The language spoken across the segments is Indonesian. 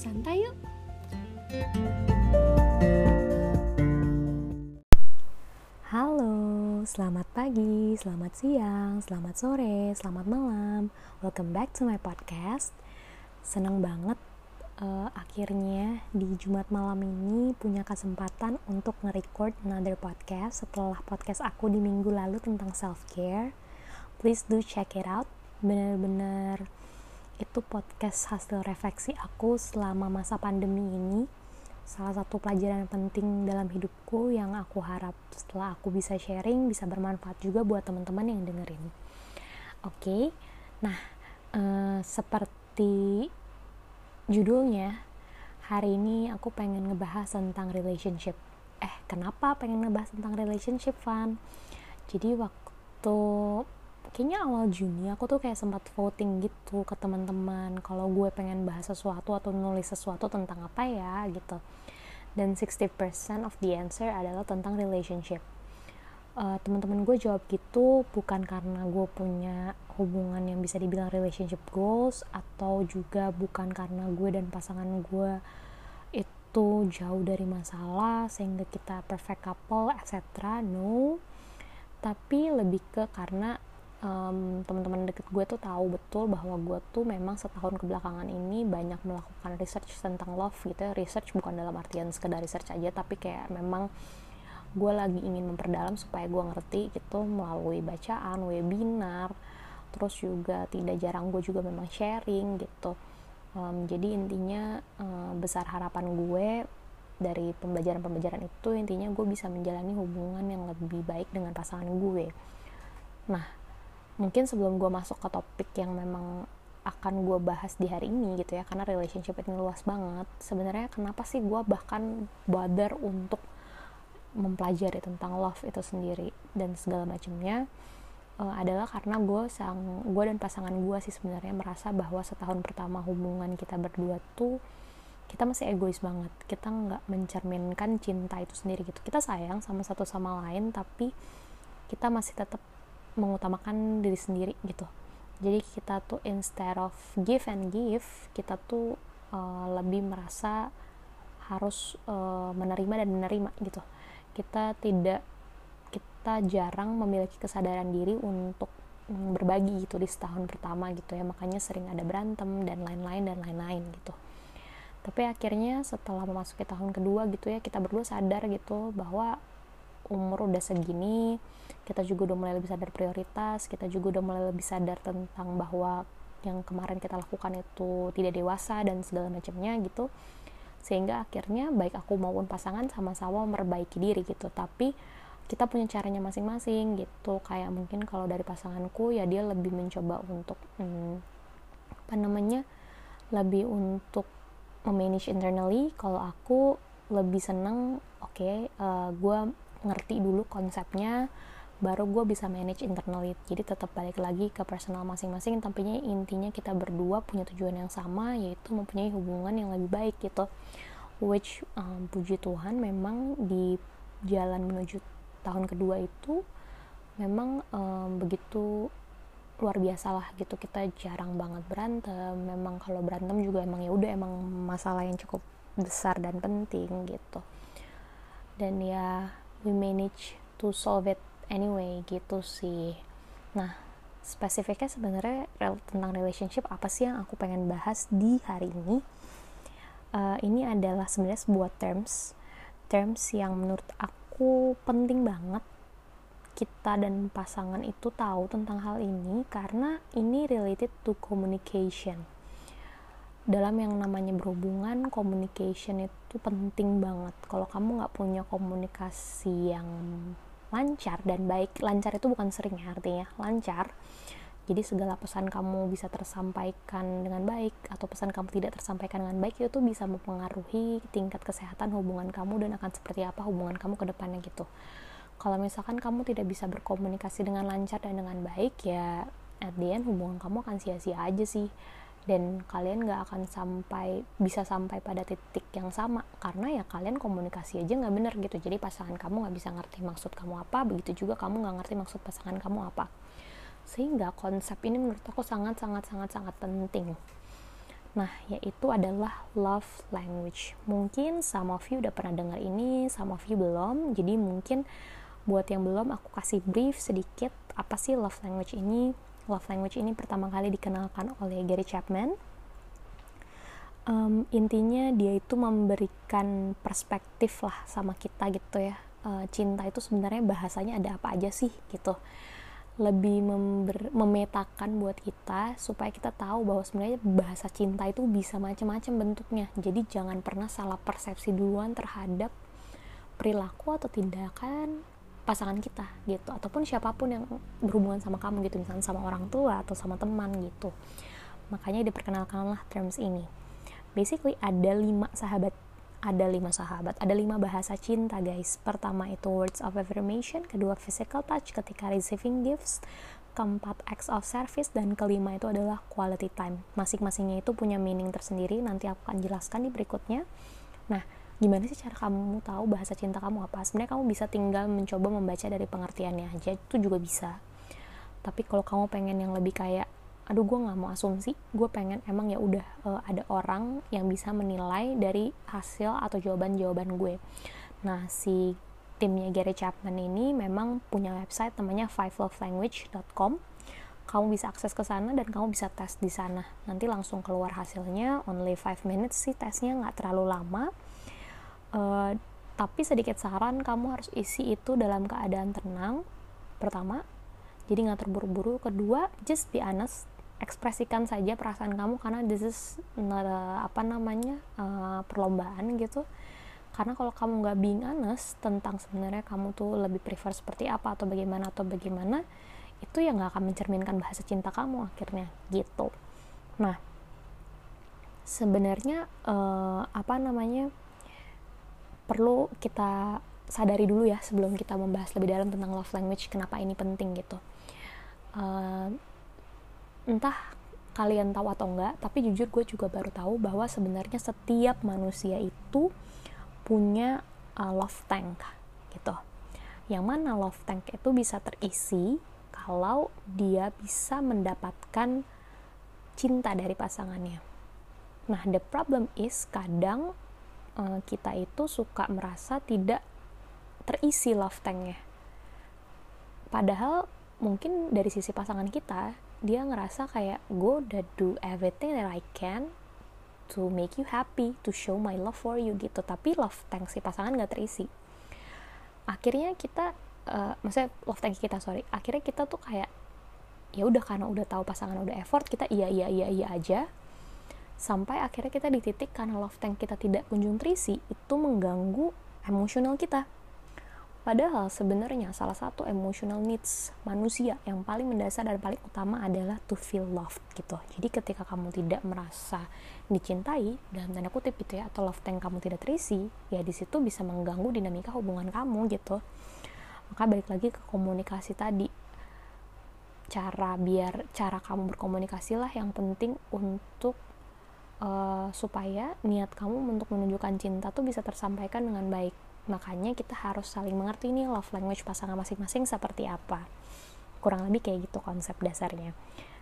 santai yuk. Halo, selamat pagi, selamat siang, selamat sore, selamat malam. Welcome back to my podcast. Seneng banget uh, akhirnya di Jumat malam ini punya kesempatan untuk nge-record another podcast setelah podcast aku di minggu lalu tentang self-care. Please do check it out. Bener-bener itu podcast hasil refleksi aku selama masa pandemi ini salah satu pelajaran penting dalam hidupku yang aku harap setelah aku bisa sharing bisa bermanfaat juga buat teman-teman yang dengerin. Oke, okay? nah uh, seperti judulnya hari ini aku pengen ngebahas tentang relationship. Eh, kenapa pengen ngebahas tentang relationship, Van? Jadi waktu kayaknya awal Juni aku tuh kayak sempat voting gitu ke teman-teman kalau gue pengen bahas sesuatu atau nulis sesuatu tentang apa ya gitu. Dan 60% of the answer adalah tentang relationship. Uh, teman-teman gue jawab gitu bukan karena gue punya hubungan yang bisa dibilang relationship goals atau juga bukan karena gue dan pasangan gue itu jauh dari masalah sehingga kita perfect couple etc no. Tapi lebih ke karena um, teman-teman deket gue tuh tahu betul bahwa gue tuh memang setahun kebelakangan ini banyak melakukan research tentang love gitu ya. Research bukan dalam artian sekedar research aja tapi kayak memang gue lagi ingin memperdalam supaya gue ngerti gitu melalui bacaan webinar terus juga tidak jarang gue juga memang sharing gitu. Um, jadi intinya um, besar harapan gue dari pembelajaran-pembelajaran itu intinya gue bisa menjalani hubungan yang lebih baik dengan pasangan gue. Nah mungkin sebelum gue masuk ke topik yang memang akan gue bahas di hari ini gitu ya karena relationship ini luas banget sebenarnya kenapa sih gue bahkan bother untuk mempelajari tentang love itu sendiri dan segala macamnya? Uh, adalah karena gue sang gue dan pasangan gue sih sebenarnya merasa bahwa setahun pertama hubungan kita berdua tuh kita masih egois banget kita nggak mencerminkan cinta itu sendiri gitu. Kita sayang sama satu sama lain tapi kita masih tetap mengutamakan diri sendiri gitu. Jadi kita tuh instead of give and give kita tuh uh, lebih merasa harus uh, menerima dan menerima gitu. Kita tidak kita jarang memiliki kesadaran diri untuk berbagi gitu di setahun pertama gitu ya. Makanya sering ada berantem dan lain-lain dan lain-lain gitu. Tapi akhirnya setelah memasuki tahun kedua gitu ya kita berdua sadar gitu bahwa umur udah segini kita juga udah mulai lebih sadar prioritas kita juga udah mulai lebih sadar tentang bahwa yang kemarin kita lakukan itu tidak dewasa dan segala macamnya gitu. Sehingga akhirnya baik aku maupun pasangan sama-sama memperbaiki diri gitu. Tapi kita punya caranya masing-masing gitu. Kayak mungkin kalau dari pasanganku ya dia lebih mencoba untuk hmm, apa namanya lebih untuk memanage internally. Kalau aku lebih seneng oke okay, uh, eh, gue ngerti dulu konsepnya baru gue bisa manage internally jadi tetap balik lagi ke personal masing-masing. Tapi intinya kita berdua punya tujuan yang sama yaitu mempunyai hubungan yang lebih baik gitu. Which um, puji Tuhan memang di jalan menuju tahun kedua itu memang um, begitu luar biasa lah gitu. Kita jarang banget berantem. Memang kalau berantem juga emang ya udah emang masalah yang cukup besar dan penting gitu. Dan ya we manage to solve it anyway gitu sih. Nah spesifiknya sebenarnya tentang relationship apa sih yang aku pengen bahas di hari ini? Uh, ini adalah sebenarnya sebuah terms terms yang menurut aku penting banget kita dan pasangan itu tahu tentang hal ini karena ini related to communication dalam yang namanya berhubungan communication itu penting banget. Kalau kamu nggak punya komunikasi yang lancar dan baik lancar itu bukan sering ya artinya lancar. Jadi segala pesan kamu bisa tersampaikan dengan baik atau pesan kamu tidak tersampaikan dengan baik itu bisa mempengaruhi tingkat kesehatan hubungan kamu dan akan seperti apa hubungan kamu ke depannya gitu. Kalau misalkan kamu tidak bisa berkomunikasi dengan lancar dan dengan baik ya at the end hubungan kamu akan sia-sia aja sih dan kalian gak akan sampai bisa sampai pada titik yang sama karena ya kalian komunikasi aja nggak bener gitu jadi pasangan kamu nggak bisa ngerti maksud kamu apa begitu juga kamu nggak ngerti maksud pasangan kamu apa sehingga konsep ini menurut aku sangat sangat sangat sangat penting Nah, yaitu adalah love language. Mungkin some of you udah pernah dengar ini, some of you belum. Jadi mungkin buat yang belum aku kasih brief sedikit apa sih love language ini. Love language ini pertama kali dikenalkan oleh Gary Chapman. Um, intinya dia itu memberikan perspektif lah sama kita gitu ya. Uh, cinta itu sebenarnya bahasanya ada apa aja sih gitu lebih member, memetakan buat kita supaya kita tahu bahwa sebenarnya bahasa cinta itu bisa macam-macam bentuknya. Jadi jangan pernah salah persepsi duluan terhadap perilaku atau tindakan pasangan kita gitu. Ataupun siapa pun yang berhubungan sama kamu gitu. Misalnya sama orang tua atau sama teman gitu. Makanya diperkenalkanlah terms ini. Basically ada lima sahabat. Ada lima sahabat, ada lima bahasa cinta guys. Pertama itu words of affirmation, kedua physical touch ketika receiving gifts, keempat acts of service, dan kelima itu adalah quality time. Masing-masingnya itu punya meaning tersendiri, nanti aku akan jelaskan di berikutnya. Nah, gimana sih cara kamu tahu bahasa cinta kamu apa? Sebenarnya kamu bisa tinggal mencoba membaca dari pengertiannya aja, itu juga bisa. Tapi kalau kamu pengen yang lebih kayak aduh gue nggak mau asumsi gue pengen emang ya udah uh, ada orang yang bisa menilai dari hasil atau jawaban-jawaban gue nah si timnya Gary Chapman ini memang punya website namanya fivelovelanguage.com kamu bisa akses ke sana dan kamu bisa tes di sana nanti langsung keluar hasilnya only 5 minutes sih tesnya nggak terlalu lama uh, tapi sedikit saran kamu harus isi itu dalam keadaan tenang pertama. Jadi nggak terburu-buru. Kedua just be honest. Ekspresikan saja perasaan kamu karena this is not a, apa namanya uh, perlombaan gitu. Karena kalau kamu nggak being honest tentang sebenarnya kamu tuh lebih prefer seperti apa atau bagaimana atau bagaimana itu yang nggak akan mencerminkan bahasa cinta kamu akhirnya. Gitu. Nah sebenarnya uh, apa namanya perlu kita sadari dulu ya sebelum kita membahas lebih dalam tentang love language kenapa ini penting gitu. Uh, entah kalian tahu atau enggak tapi jujur gue juga baru tahu bahwa sebenarnya setiap manusia itu punya uh, love tank gitu. Yang mana love tank itu bisa terisi kalau dia bisa mendapatkan cinta dari pasangannya. Nah the problem is kadang uh, kita itu suka merasa tidak terisi love tanknya padahal mungkin dari sisi pasangan kita dia ngerasa kayak gue udah do everything that I can to make you happy, to show my love for you gitu. Tapi love tank si pasangan gak terisi. Akhirnya kita, uh, maksudnya love tank kita sorry, akhirnya kita tuh kayak ya udah karena udah tahu pasangan udah effort kita iya iya iya iya aja sampai akhirnya kita di titik karena love tank kita tidak kunjung terisi itu mengganggu emosional kita Padahal sebenarnya salah satu emotional needs manusia yang paling mendasar dan paling utama adalah to feel loved gitu. Jadi ketika kamu tidak merasa dicintai dalam tanda kutip gitu ya atau love tank kamu tidak terisi, ya di situ bisa mengganggu dinamika hubungan kamu gitu. Maka balik lagi ke komunikasi tadi. Cara biar cara kamu berkomunikasi lah yang penting untuk uh, supaya niat kamu untuk menunjukkan cinta tuh bisa tersampaikan dengan baik. Makanya kita harus saling mengerti nih love language pasangan masing-masing seperti apa. Kurang lebih kayak gitu konsep dasarnya.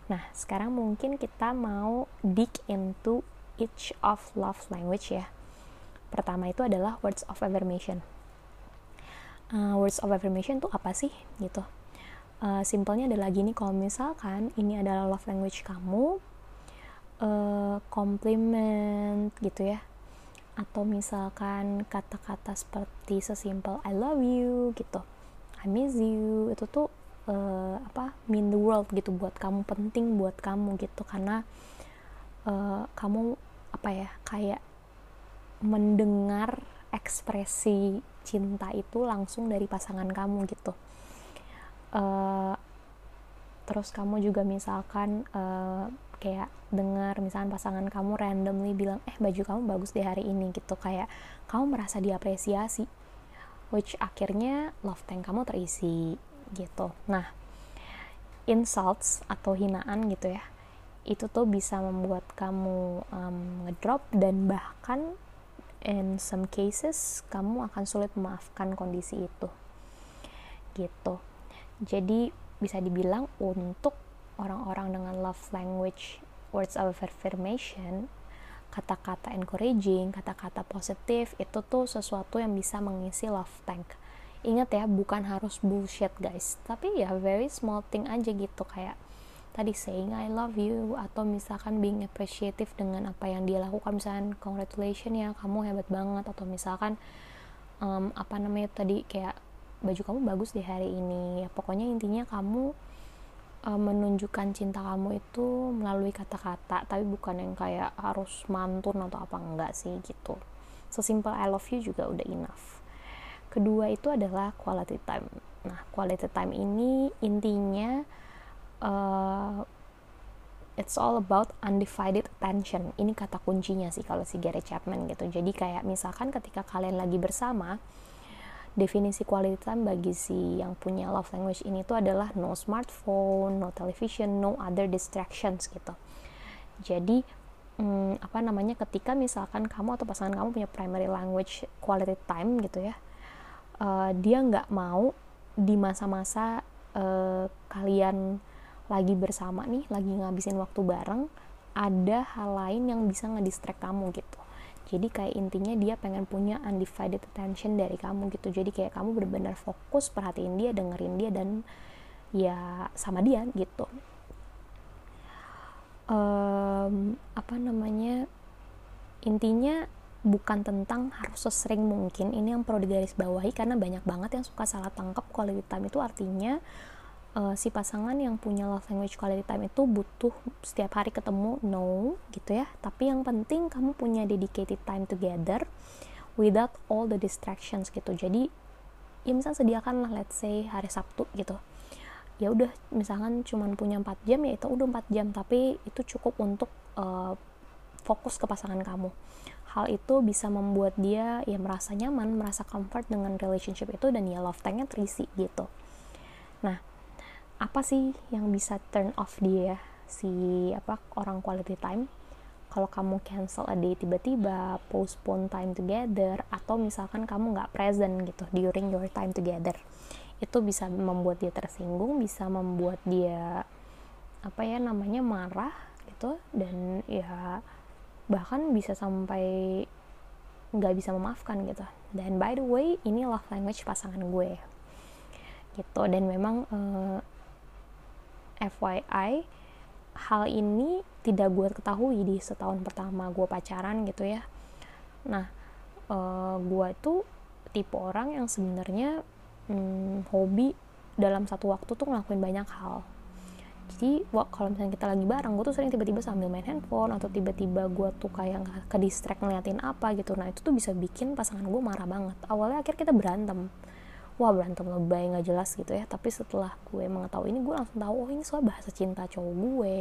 Nah sekarang mungkin kita mau dig into each of love language ya. Pertama itu adalah words of affirmation. Uh, words of affirmation tuh apa sih? Gitu. Uh, simpelnya ada lagi nih kalau misalkan ini adalah love language kamu uh, compliment gitu ya. Atau misalkan kata-kata seperti sesimpel I love you gitu. I miss you. Itu tuh uh, apa mean the world gitu buat kamu penting buat kamu gitu. Karena uh, kamu apa ya kayak mendengar ekspresi cinta itu langsung dari pasangan kamu gitu. Uh, terus kamu juga misalkan uh, kayak dengar misalnya pasangan kamu randomly bilang eh baju kamu bagus di hari ini gitu. Kayak kamu merasa diapresiasi which akhirnya love tank kamu terisi gitu. Nah insults atau hinaan gitu ya itu tuh bisa membuat kamu um, ngedrop dan bahkan in some cases kamu akan sulit memaafkan kondisi itu gitu. Jadi bisa dibilang untuk orang-orang dengan love language words of affirmation kata-kata encouraging kata-kata positif itu tuh sesuatu yang bisa mengisi love tank. Ingat ya bukan harus bullshit guys. Tapi ya very small thing aja gitu kayak tadi saying I love you atau misalkan being appreciative dengan apa yang dia lakukan. Misalkan congratulations ya kamu hebat banget. Atau misalkan um, apa namanya tadi kayak baju kamu bagus di hari ini. Ya pokoknya intinya kamu uh, menunjukkan cinta kamu itu melalui kata-kata tapi bukan yang kayak harus mantun atau apa enggak sih gitu. Sesimpel I love you juga udah enough. Kedua itu adalah quality time. Nah quality time ini intinya uh, it's all about undivided attention. Ini kata kuncinya sih kalau si Gary Chapman gitu. Jadi kayak misalkan ketika kalian lagi bersama definisi quality time bagi si yang punya love language ini tuh adalah no smartphone, no television, no other distractions gitu. Jadi hmm, apa namanya ketika misalkan kamu atau pasangan kamu punya primary language quality time gitu ya, uh, dia nggak mau di masa-masa uh, kalian lagi bersama nih, lagi ngabisin waktu bareng, ada hal lain yang bisa ngedistract kamu gitu jadi kayak intinya dia pengen punya undivided attention dari kamu gitu. Jadi kayak kamu benar-benar fokus perhatiin dia dengerin dia dan ya sama dia gitu. Um, apa namanya intinya bukan tentang harus sesering mungkin. Ini yang perlu digarisbawahi karena banyak banget yang suka salah tangkap quality time itu. Artinya uh, si pasangan yang punya love language quality time itu butuh setiap hari ketemu no gitu ya. Tapi yang penting kamu punya dedicated time together without all the distractions gitu. Jadi ya misal sediakan lah let's say hari Sabtu gitu. Ya udah misalkan cuman punya 4 jam ya itu udah 4 jam. Tapi itu cukup untuk uh, fokus ke pasangan kamu. Hal itu bisa membuat dia ya merasa nyaman merasa comfort dengan relationship itu dan ya love tanknya terisi gitu. Nah apa sih yang bisa turn off dia si apa orang quality time? Kalau kamu cancel a day tiba-tiba postpone time together atau misalkan kamu nggak present gitu during your time together itu bisa membuat dia tersinggung bisa membuat dia apa ya namanya marah gitu dan ya bahkan bisa sampai nggak bisa memaafkan gitu. Dan by the way ini love language pasangan gue gitu. Dan memang uh, FYI hal ini tidak gue ketahui di setahun pertama gue pacaran gitu ya. Nah uh, gue tuh tipe orang yang sebenarnya hmm, hobi dalam satu waktu tuh ngelakuin banyak hal. Jadi kalau misalnya kita lagi bareng gue tuh sering tiba-tiba sambil main handphone atau tiba-tiba gue tuh kayak ke distract ngeliatin apa gitu. Nah itu tuh bisa bikin pasangan gue marah banget. Awalnya akhir kita berantem wah berantem lebay nggak jelas gitu ya. Tapi setelah gue mengetahui ini gue langsung tahu oh ini soal bahasa cinta cowok gue.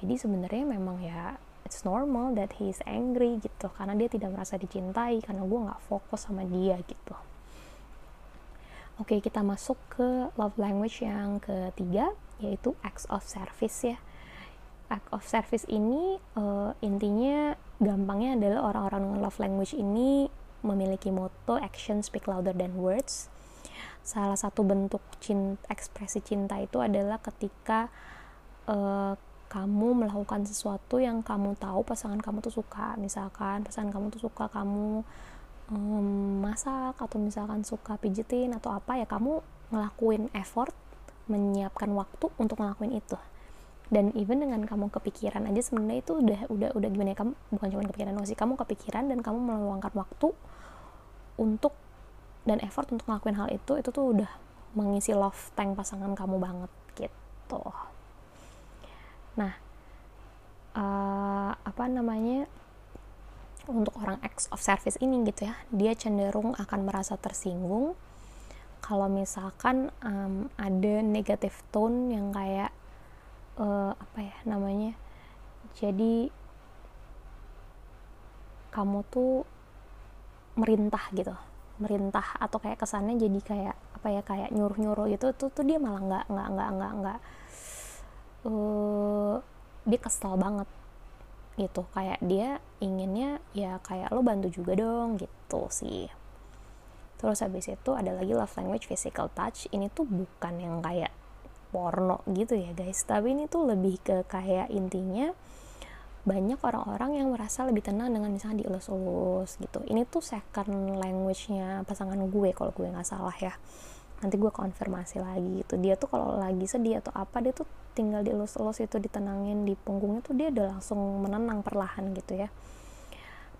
Jadi sebenarnya memang ya it's normal that he is angry gitu. Karena dia tidak merasa dicintai karena gue nggak fokus sama dia gitu. Oke kita masuk ke love language yang ketiga yaitu acts of service ya. Act of service ini uh, intinya gampangnya adalah orang-orang love language ini memiliki moto action speak louder than words. Salah satu bentuk cinta, ekspresi cinta itu adalah ketika uh, kamu melakukan sesuatu yang kamu tahu pasangan kamu tuh suka. Misalkan pasangan kamu tuh suka kamu um, masak atau misalkan suka pijitin atau apa ya kamu ngelakuin effort menyiapkan waktu untuk ngelakuin itu dan even dengan kamu kepikiran aja sebenarnya itu udah udah udah gimana ya kamu bukan cuma kepikiran sih kamu kepikiran dan kamu meluangkan waktu untuk dan effort untuk ngelakuin hal itu itu tuh udah mengisi love tank pasangan kamu banget gitu. Nah uh, apa namanya untuk orang ex of service ini gitu ya dia cenderung akan merasa tersinggung kalau misalkan um, ada negative tone yang kayak uh, apa ya namanya jadi kamu tuh merintah gitu. Merintah atau kayak kesannya jadi kayak apa ya kayak nyuruh nyuruh gitu tuh tuh dia malah nggak nggak nggak nggak nggak uh, dia kesel banget gitu. Kayak dia inginnya ya kayak lo bantu juga dong gitu sih. Terus habis itu ada lagi love language physical touch. Ini tuh bukan yang kayak porno gitu ya guys. Tapi ini tuh lebih ke kayak intinya banyak orang-orang yang merasa lebih tenang dengan misalnya dielus-elus gitu. Ini tuh second language-nya pasangan gue kalau gue nggak salah ya. Nanti gue konfirmasi lagi gitu. Dia tuh kalau lagi sedih atau apa dia tuh tinggal dielus-elus itu ditenangin di punggungnya tuh dia udah langsung menenang perlahan gitu ya.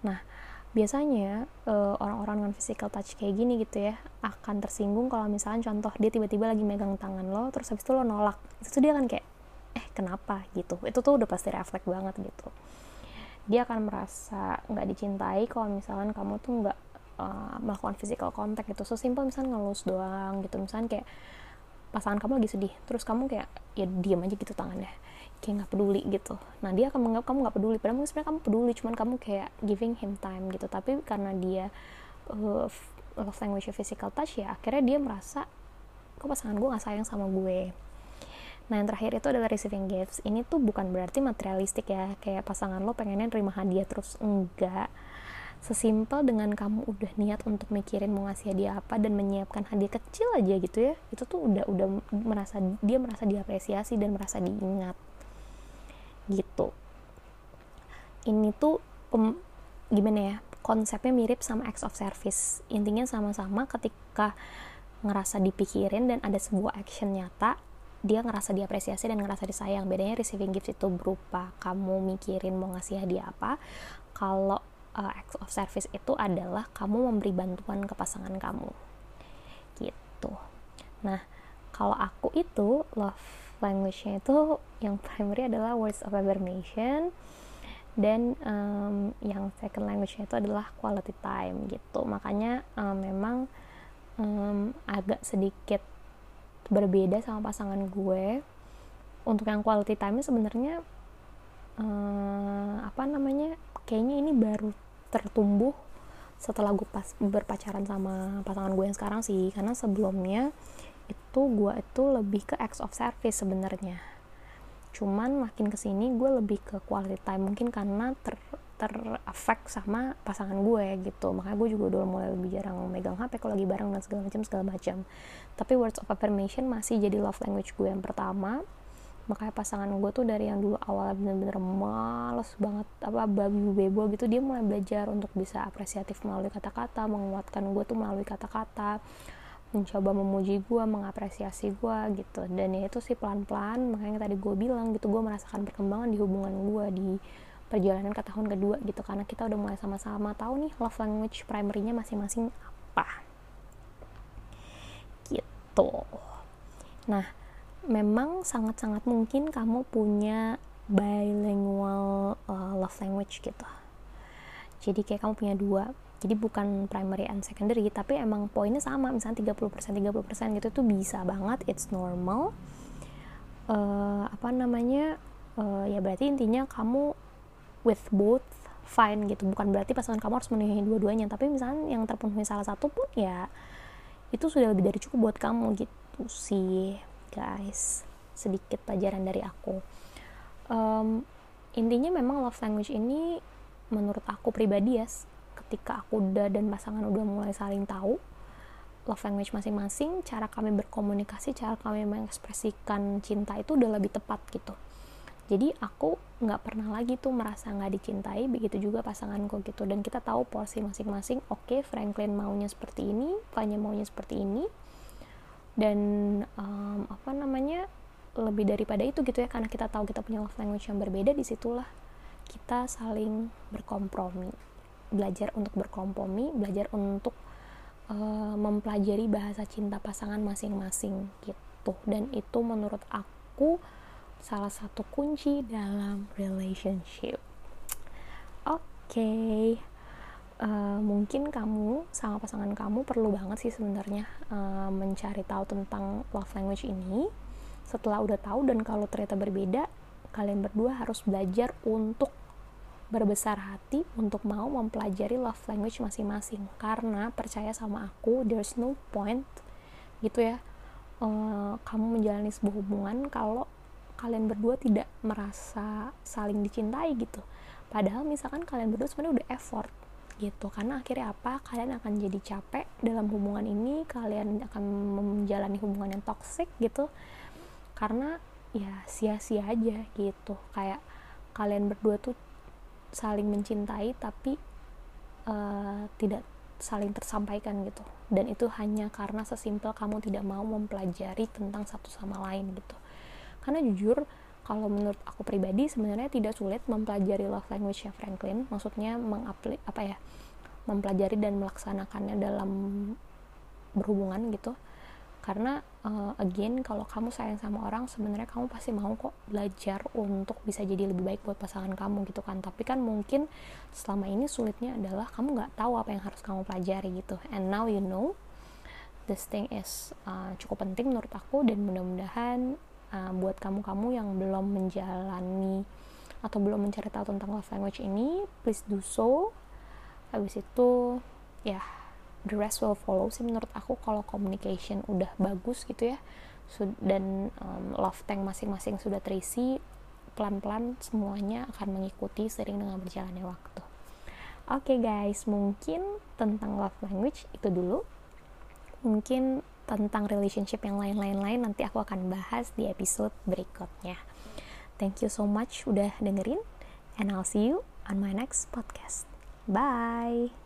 Nah biasanya uh, orang-orang dengan physical touch kayak gini gitu ya akan tersinggung kalau misalnya contoh dia tiba-tiba lagi megang tangan lo terus habis itu lo nolak. Itu tuh dia kan kayak eh kenapa gitu. Itu tuh udah pasti refleks banget gitu. Dia akan merasa nggak dicintai kalau misalnya kamu tuh nggak uh, melakukan physical contact gitu. So simple misalnya ngelus doang gitu. Misalnya kayak pasangan kamu lagi sedih terus kamu kayak ya diam aja gitu tangannya. Kayak nggak peduli gitu. Nah dia akan menganggap kamu nggak peduli. Padahal mungkin sebenarnya kamu peduli cuman kamu kayak giving him time gitu. Tapi karena dia uh, love language physical touch ya akhirnya dia merasa kok pasangan gue nggak sayang sama gue nah yang terakhir itu adalah receiving gifts. Ini tuh bukan berarti materialistik ya kayak pasangan lo pengennya terima hadiah terus enggak. Sesimpel dengan kamu udah niat untuk mikirin mau ngasih hadiah apa dan menyiapkan hadiah kecil aja gitu ya itu tuh udah udah merasa dia merasa diapresiasi dan merasa diingat. Gitu. Ini tuh um, gimana ya konsepnya mirip sama acts of service. Intinya sama-sama ketika ngerasa dipikirin dan ada sebuah action nyata dia ngerasa diapresiasi dan ngerasa disayang. Bedanya receiving gifts itu berupa kamu mikirin mau ngasih hadiah apa kalau uh, acts of service itu adalah kamu memberi bantuan ke pasangan kamu. Gitu. Nah kalau aku itu love language-nya itu yang primary adalah words of affirmation dan um, yang second language-nya itu adalah quality time gitu. Makanya um, memang um, agak sedikit berbeda sama pasangan gue. Untuk yang quality time sebenarnya um, apa namanya kayaknya ini baru tertumbuh setelah gue pas berpacaran sama pasangan gue yang sekarang sih. Karena sebelumnya itu gue itu lebih ke acts of service sebenarnya. Cuman makin ke sini gue lebih ke quality time. Mungkin karena ter terefek sama pasangan gue gitu. Makanya gue juga udah mulai lebih jarang megang hp kalau lagi bareng dan segala macam segala macam. Tapi words of affirmation masih jadi love language gue yang pertama. Makanya pasangan gue tuh dari yang dulu awalnya bener-bener males banget apa babi bebo gitu dia mulai belajar untuk bisa apresiatif melalui kata-kata menguatkan gue tuh melalui kata-kata mencoba memuji gue mengapresiasi gue gitu. Dan ya itu sih pelan-pelan makanya tadi gue bilang gitu gue merasakan perkembangan di hubungan gue di perjalanan ke tahun kedua gitu karena kita udah mulai sama-sama tahu nih love language primernya masing-masing apa. Gitu. Nah memang sangat-sangat mungkin kamu punya bilingual uh, love language gitu. Jadi kayak kamu punya dua. Jadi bukan primary and secondary tapi emang poinnya sama. Misalnya 30% 30% gitu tuh bisa banget. It's normal. Uh, apa namanya? Uh, ya berarti intinya kamu with both fine gitu. Bukan berarti pasangan kamu harus memenuhi dua-duanya tapi misalnya yang terpenuhi salah satu pun ya itu sudah lebih dari cukup buat kamu gitu sih guys. Sedikit pelajaran dari aku. Um, intinya memang love language ini menurut aku pribadi ya ketika aku udah dan pasangan udah mulai saling tahu love language masing-masing, cara kami berkomunikasi, cara kami mengekspresikan cinta itu udah lebih tepat gitu. Jadi aku nggak pernah lagi tuh merasa nggak dicintai, begitu juga pasanganku gitu. Dan kita tahu porsi masing-masing. Oke, okay, Franklin maunya seperti ini, Fanya maunya seperti ini. Dan um, apa namanya lebih daripada itu gitu ya, karena kita tahu kita punya love language yang berbeda, di situlah kita saling berkompromi belajar untuk berkompromi belajar untuk uh, mempelajari bahasa cinta pasangan masing-masing gitu dan itu menurut aku salah satu kunci dalam relationship oke okay. uh, eh, mungkin kamu sama pasangan kamu perlu banget sih sebenarnya uh, mencari tahu tentang love language ini setelah udah tahu dan kalau ternyata berbeda kalian berdua harus belajar untuk berbesar hati untuk mau mempelajari love language masing-masing karena percaya sama aku there's no point gitu ya uh, kamu menjalani sebuah hubungan kalau kalian berdua tidak merasa saling dicintai gitu. Padahal misalkan kalian berdua sebenarnya udah effort gitu. Karena akhirnya apa? Kalian akan jadi capek dalam hubungan ini kalian akan menjalani hubungan yang toxic gitu. Karena ya sia-sia aja gitu. Kayak kalian berdua tuh saling mencintai tapi uh, tidak saling tersampaikan gitu. Dan itu hanya karena sesimpel kamu tidak mau mempelajari tentang satu sama lain gitu karena jujur kalau menurut aku pribadi sebenarnya tidak sulit mempelajari love language-nya Franklin. Maksudnya mengapli apa ya mempelajari dan melaksanakannya dalam berhubungan gitu. Karena uh, again kalau kamu sayang sama orang sebenarnya kamu pasti mau kok belajar untuk bisa jadi lebih baik buat pasangan kamu gitu kan. Tapi kan mungkin selama ini sulitnya adalah kamu nggak tahu apa yang harus kamu pelajari gitu. And now you know this thing is uh, cukup penting menurut aku dan mudah-mudahan uh, buat kamu-kamu yang belum menjalani atau belum mencari tahu tentang love language ini please do so. Habis itu ya the rest will follow sih menurut aku kalau communication udah bagus gitu ya. Dan um, love tank masing-masing sudah terisi pelan-pelan semuanya akan mengikuti sering dengan berjalannya waktu. Oke okay guys mungkin tentang love language itu dulu. Mungkin tentang relationship yang lain-lain lain nanti aku akan bahas di episode berikutnya. Thank you so much udah dengerin and I'll see you on my next podcast. Bye